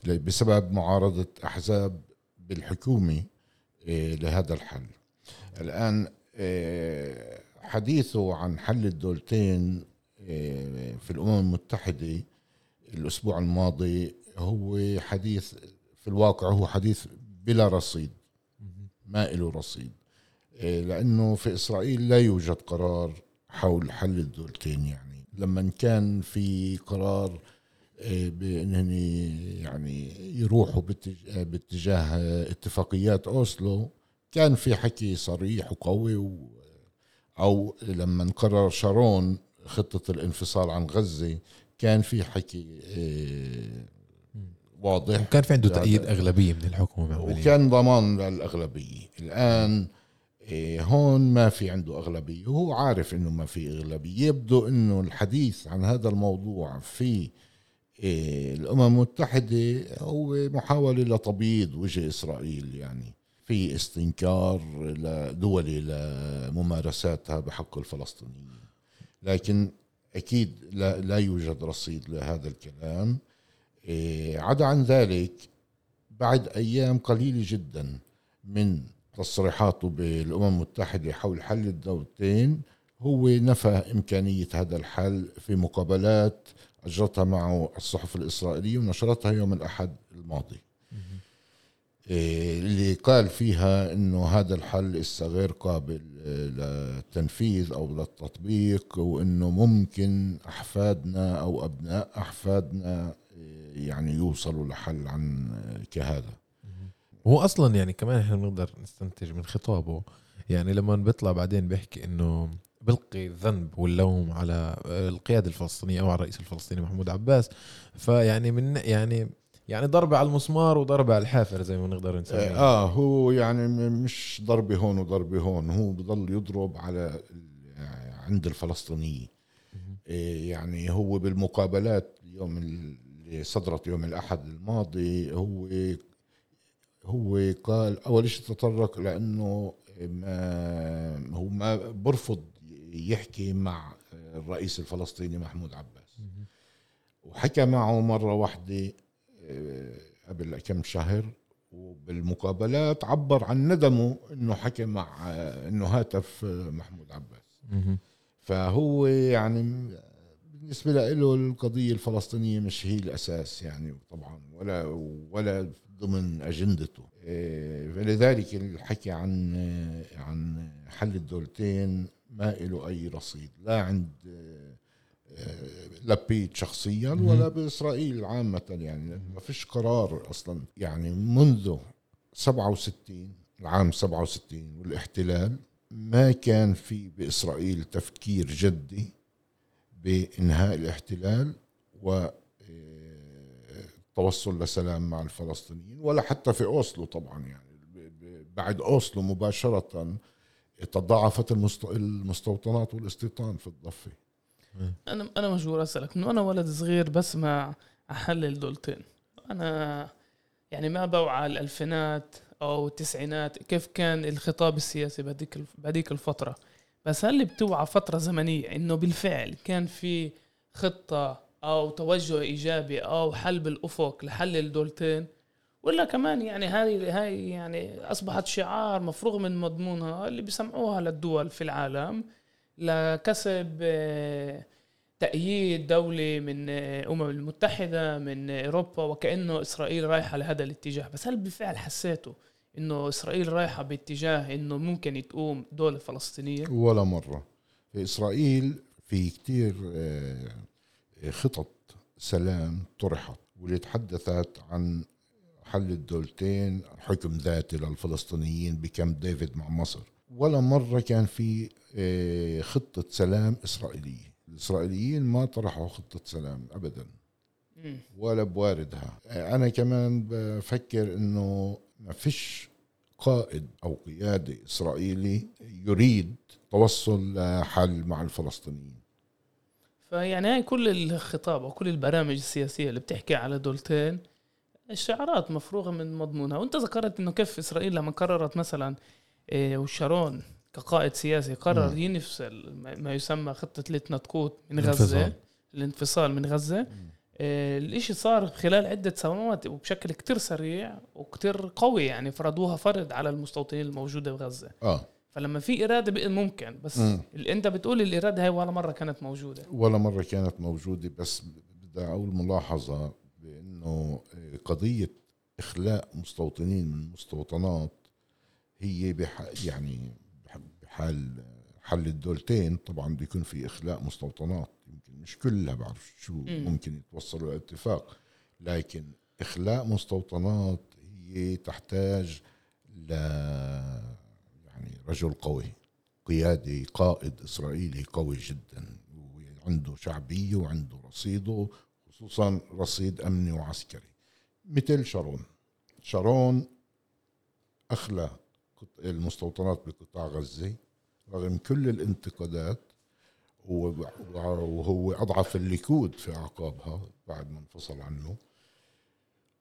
بسبب معارضة أحزاب بالحكومة لهذا الحل. الآن آه، حديثه عن حل الدولتين آه، في الأمم المتحدة الأسبوع الماضي هو حديث في الواقع هو حديث بلا رصيد ما له رصيد. آه، لأنه في إسرائيل لا يوجد قرار حول حل الدولتين يعني لما كان في قرار بأنهم يعني يروحوا باتجاه اتفاقيات أوسلو كان في حكي صريح وقوي و أو لما قرر شارون خطة الانفصال عن غزة كان في حكي آه، واضح. وكان في عنده تأييد أغلبية من الحكومة وكان ضمان للأغلبية. الآن هون ما في عنده أغلبية وهو عارف أنه ما في أغلبية. يبدو أنه الحديث عن هذا الموضوع في آه، الأمم المتحدة هو محاولة لتبييض وجه إسرائيل يعني في استنكار دولي لممارساتها بحق الفلسطينيين. لكن أكيد لا, لا يوجد رصيد لهذا الكلام. إيه، عدا عن ذلك بعد أيام قليلة جدا من تصريحاته بالأمم المتحدة حول حل الدولتين هو نفى إمكانية هذا الحل في مقابلات أجرتها معه الصحف الإسرائيلية ونشرتها يوم الأحد الماضي. اللي قال فيها إنه هذا الحل لسه غير قابل للتنفيذ أو للتطبيق وإنه ممكن أحفادنا أو أبناء أحفادنا يعني يوصلوا لحل عن كهذا. هو أصلا يعني كمان إحنا بنقدر نستنتج من خطابه. يعني لما بيطلع بعدين بيحكي إنه بلقي الذنب واللوم على القيادة الفلسطينية أو على الرئيس الفلسطيني محمود عباس. فيعني من يعني يعني ضربة على المسمار وضربة على الحافر زي ما نقدر نسميها آه هو يعني مش ضربة هون وضربة هون هو بضل يضرب على عند الفلسطينيين. إيه يعني هو بالمقابلات يوم اللي صدرت يوم الأحد الماضي هو هو قال أول شيء تطرق لأنه ما هو ما برفض يحكي مع الرئيس الفلسطيني محمود عباس. وحكى معه مرة واحدة آه، قبل كم شهر وبالمقابلات عبر عن ندمه إنه حكى مع إنه هاتف محمود عباس. فهو يعني بالنسبة له القضية الفلسطينية مش هي الأساس يعني طبعا ولا ولا ضمن أجندته. فلذلك الحكي عن عن حل الدولتين ما له أي رصيد لا عند لبيد شخصيا ولا بإسرائيل عامة يعني. ما فيش قرار أصلا. يعني منذ 67 العام 67 والاحتلال ما كان في بإسرائيل تفكير جدي بإنهاء الاحتلال و التوصل لسلام مع الفلسطينيين ولا حتى في أوسلو طبعا يعني. بعد أوسلو مباشرة تضاعفت المستوطنات والاستيطان في الضفة. أنا أنا مجبور أسألك من وأنا ولد صغير بسمع أحلل دولتين. أنا يعني ما بوعى الألفينات أو التسعينات كيف كان الخطاب السياسي بهذيك بهذيك الفترة. بس هل بتوعى فترة زمنية إنه بالفعل كان في خطة أو توجه إيجابي أو حل بالافق لحل الدولتين. ولا كمان يعني هاي هاي يعني أصبحت شعار مفروغ من مضمونها اللي بيسمعوها للدول في العالم لكسب آه، تأييد دولي من الأمم المتحدة من أوروبا وكأنه إسرائيل رايحة لهذا الاتجاه. بس هل بالفعل حسيتوا إنه إسرائيل رايحة باتجاه إنه ممكن تقوم دولة فلسطينية؟ ولا مرة. إسرائيل في كتير آه، خطط سلام طرحت. واللي تحدثت عن حل الدولتين حكم ذاتي للفلسطينيين بكامب ديفيد مع مصر. ولا مرة كان في آه، خطة سلام إسرائيلية. الإسرائيليين ما طرحوا خطة سلام أبدا. ولا بواردها. آه، أنا كمان بفكر أنه ما فيش قائد أو قيادة إسرائيلي يريد توصل لحل مع الفلسطينيين. فيعني هاي كل الخطاب وكل البرامج السياسية اللي بتحكي على دولتين الشعارات مفروغة من مضمونها. وأنت ذكرت إنه كيف إسرائيل لما قررت مثلا إيه وشارون كقائد سياسي قرر ينفصل ما يسمى خطة الاتنطقوت من غزة. الانفصال. من غزة. إيه الإشي صار خلال عدة سنوات وبشكل كتير سريع وكتير قوي يعني فرضوها فرض على المستوطنين الموجودة بغزة آه. فلما في إرادة ممكن بس اللي أنت بتقول الإرادة هاي ولا مرة كانت موجودة. ولا مرة كانت موجودة بس بدي أقول ملاحظة بأنه قضية إخلاء مستوطنين من المستوطنات هي بح يعني بحال حل الدولتين طبعا بيكون في إخلاء مستوطنات يمكن مش كلها بعرف شو ممكن يتوصلوا لاتفاق لكن إخلاء مستوطنات هي تحتاج ل رجل قوي قيادي قائد إسرائيلي قوي جدا وعنده شعبية وعنده رصيده خصوصا رصيد أمني وعسكري. مثل شارون. شارون أخلى المستوطنات بقطاع غزة رغم كل الانتقادات وهو أضعف الليكود في أعقابها بعد ما انفصل عنه.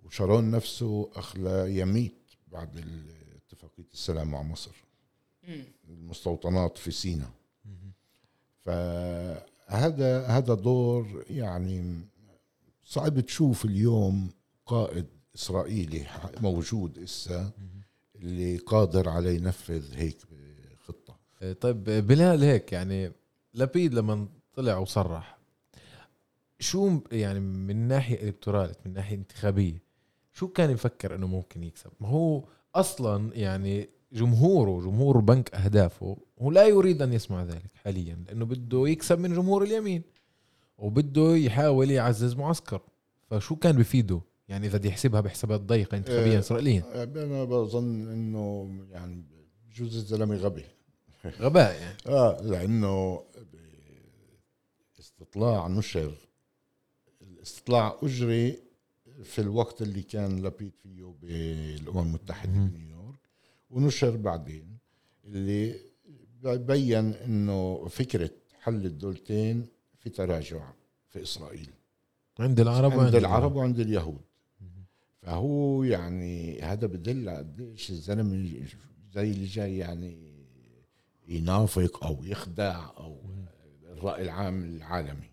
وشارون نفسه أخلى يميت بعد اتفاقية السلام مع مصر. المستوطنات في سيناء فهذا هذا دور يعني صعب تشوف اليوم قائد إسرائيلي موجود إسا اللي قادر على ينفذ هيك خطه إيه، طيب بلال هيك يعني لبيد لما طلع وصرح شو يعني من ناحية الكتراليه من ناحية انتخابية شو كان يفكر إنه ممكن يكسب؟ ما هو أصلا يعني جمهوره جمهور بنك أهدافه هو لا يريد أن يسمع ذلك حاليا لأنه بده يكسب من جمهور اليمين وبده يحاول يعزز معسكر. فشو كان بفيده؟ يعني إذا بدي يحسبها بحسابات ضيقة انتخابيا اسرائيليا. آه، أنا بظن إنه يعني بجوز الزلمة غبي. *laughs* غباء يعني. آه لأنه استطلاع نشر الاستطلاع أجري في الوقت اللي كان لبيد فيه بالأمم المتحدة ونشر بعدين اللي بين إنه فكرة حل الدولتين في تراجع في إسرائيل. عند العرب عند العرب وعند اليهود. فهو يعني هذا بدل قديش الزلمة زي اللي جاي يعني ينافق أو يخدع أو الرأي العام العالمي.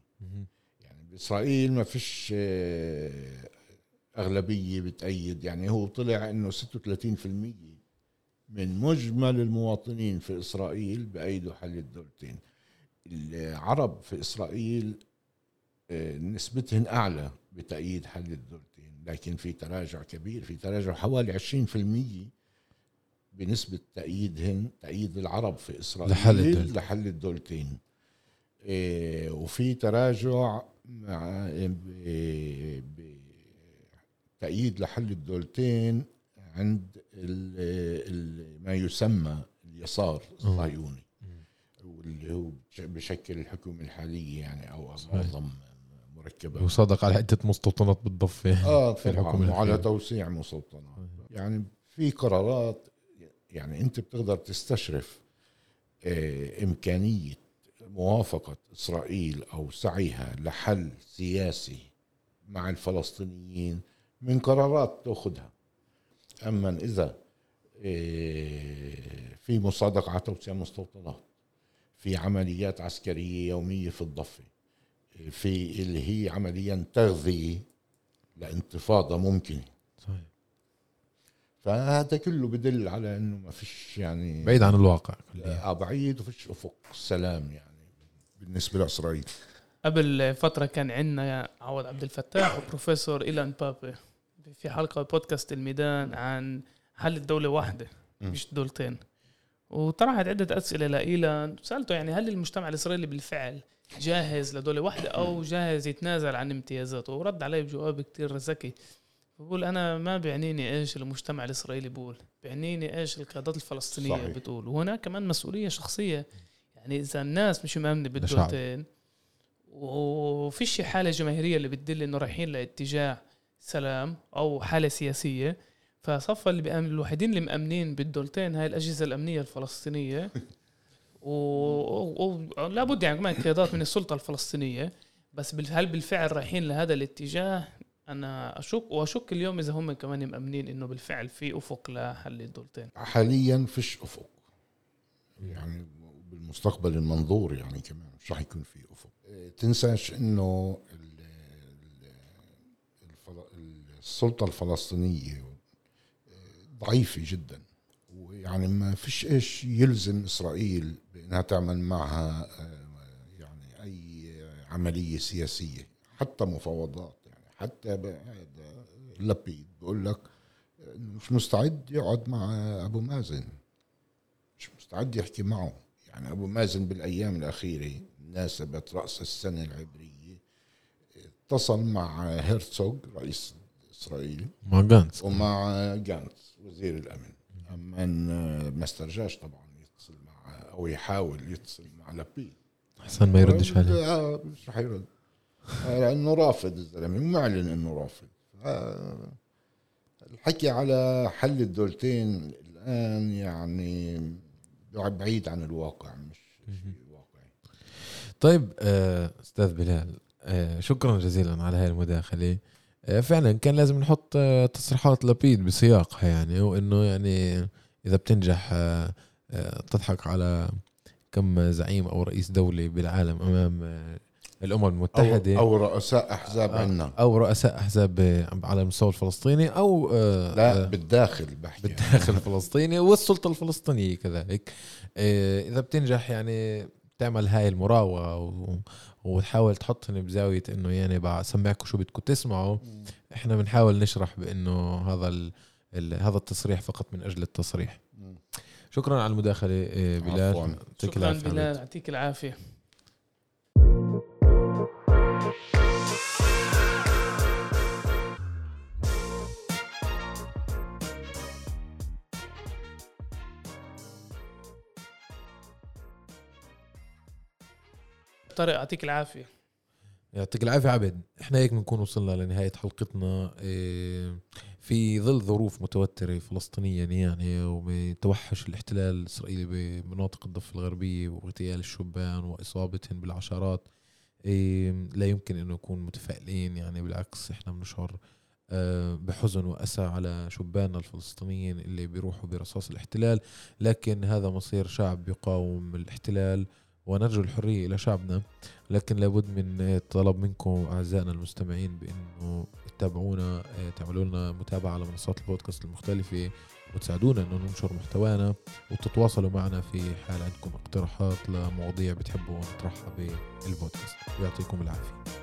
يعني بإسرائيل ما فيش آه، أغلبية بتأيد. يعني هو طلع إنه 36% من مجمل المواطنين في إسرائيل بايدوا حل الدولتين العرب في إسرائيل آه، نسبتهن أعلى بتأييد حل الدولتين لكن في تراجع كبير في تراجع حوالي 20% بنسبة تأييدهن تأييد العرب في إسرائيل لحل الدولتين, لحل الدولتين. إيه وفي تراجع مع تأييد لحل الدولتين عند ال ال ما يسمى اليسار الصهيوني واللي هو بشكل الحكومة الحالية يعني أو معظم مركبات وصدق على عدة مستوطنات بالضفة آه في الحكومة وعلى توسيع مستوطنات. يعني في قرارات يعني أنت بتقدر تستشرف آه، إمكانية موافقة إسرائيل أو سعيها لحل سياسي مع الفلسطينيين من قرارات تأخذها. اما إذا آه، في مصادقة على توسيع مستوطنات في عمليات عسكرية يومية في الضفة في اللي هي عمليا تغذية لانتفاضة ممكنة. صحيح. فهذا كله بدل على إنه ما فيش يعني بعيد عن الواقع. آه بعيد وفيش أفق سلام يعني بالنسبة لإسرائيل. قبل فترة كان عندنا عوض عبد الفتاح وبروفيسور إيلان بابي. في حلقة بودكاست الميدان عن حل الدولة واحدة مش دولتين. وطرحت عدة أسئلة لإيلان. سألته يعني هل المجتمع الإسرائيلي بالفعل جاهز لدولة واحدة أو جاهز يتنازل عن امتيازاته؟ ورد علي بجواب كتير ذكي. بقول أنا ما بيعنيني إيش المجتمع الإسرائيلي بقول بيعنيني إيش القيادات الفلسطينية صحيح. بتقول. وهنا كمان مسؤولية شخصية. يعني إذا الناس مش مأمنة بالدولتين وفيش حالة جماهيرية اللي بتدل إنه رايحين لاتجاه سلام أو حالة سياسية فصفى اللي بيأمن الوحيدين اللي مأمنين بالدولتين هاي الأجهزة الأمنية الفلسطينية. ولابد يعني كمان قيادات من السلطة الفلسطينية بس هل بالفعل رايحين لهذا الاتجاه؟ أنا اشك وأشك اليوم إذا هم كمان مأمنين إنه بالفعل في أفق لحل الدولتين. حاليا فيش أفق. يعني بالمستقبل المنظور يعني كمان مش راح يكون في أفق. تنساش إنه السلطة الفلسطينية ضعيفة جدا. ويعني ما فيش إيش يلزم إسرائيل انها تعمل معها آه، يعني أي عملية سياسية حتى مفاوضات يعني حتى لبيد بقول لك مش مستعد يقعد مع أبو مازن. مش مستعد يحكي معه. يعني أبو مازن بالأيام الأخيرة مناسبه رأس السنة العبرية اتصل مع هيرتسوغ رئيس اسرائيل مع جانس. ومع جانس وزير الأمن. اما ما استرجاش طبعا أو يحاول يتصل مع لبيد احسن ما يردش عليه. آه مش رح يرد. لأنه رافض الزلمة. ومعلن إنه رافض. الحكي على حل الدولتين الآن يعني بعيد عن الواقع مش واقعي. طيب آه، أستاذ بلال آه، شكرا جزيلا على هاي المداخلة. آه، فعلا كان لازم نحط تصريحات لبيد بسياقها يعني وإنه يعني إذا بتنجح تضحك على كم زعيم أو رئيس دولة بالعالم أمام آه، الأمم المتحدة. أو, أو رؤساء أحزاب آه، عندنا أو رؤساء أحزاب على المستوى الفلسطيني أو آه، لا بالداخل بحكي. بالداخل الفلسطيني والسلطة الفلسطينية كذلك. إذا بتنجح يعني تعمل هاي المراوغة وتحاول تحطني بزاوية إنه يعني بسمعكم شو بدكم تسمعوا. إحنا بنحاول نشرح بإنه هذا هذا التصريح فقط من أجل التصريح. شكرا على المداخلة إيه، بلال. شكرا بلال يعطيك العافية. طارق يعطيك العافية. يعطيك العافية عبد. إحنا هيك بنكون وصلنا لنهاية حلقتنا. إيه في ظل ظروف متوترة فلسطينيا يعني وبتوحش الاحتلال الإسرائيلي بمناطق الضفة الغربية واغتيال الشبان وإصابتهم بالعشرات. إيه، لا يمكن أنه نكون متفائلين يعني بالعكس إحنا بنشعر آه، بحزن وأسى على شباننا الفلسطينيين اللي بيروحوا برصاص الاحتلال. لكن هذا مصير شعب يقاوم الاحتلال. ونرجو الحرية إلى شعبنا لكن لابد من طلب منكم أعزائنا المستمعين بأنه تتابعونا تعملوا لنا متابعة على منصات البودكاست المختلفة وتساعدونا أنه ننشر محتوانا وتتواصلوا معنا في حال عندكم اقتراحات لمواضيع بتحبوا نطرحها بالبودكاست. ويعطيكم العافية.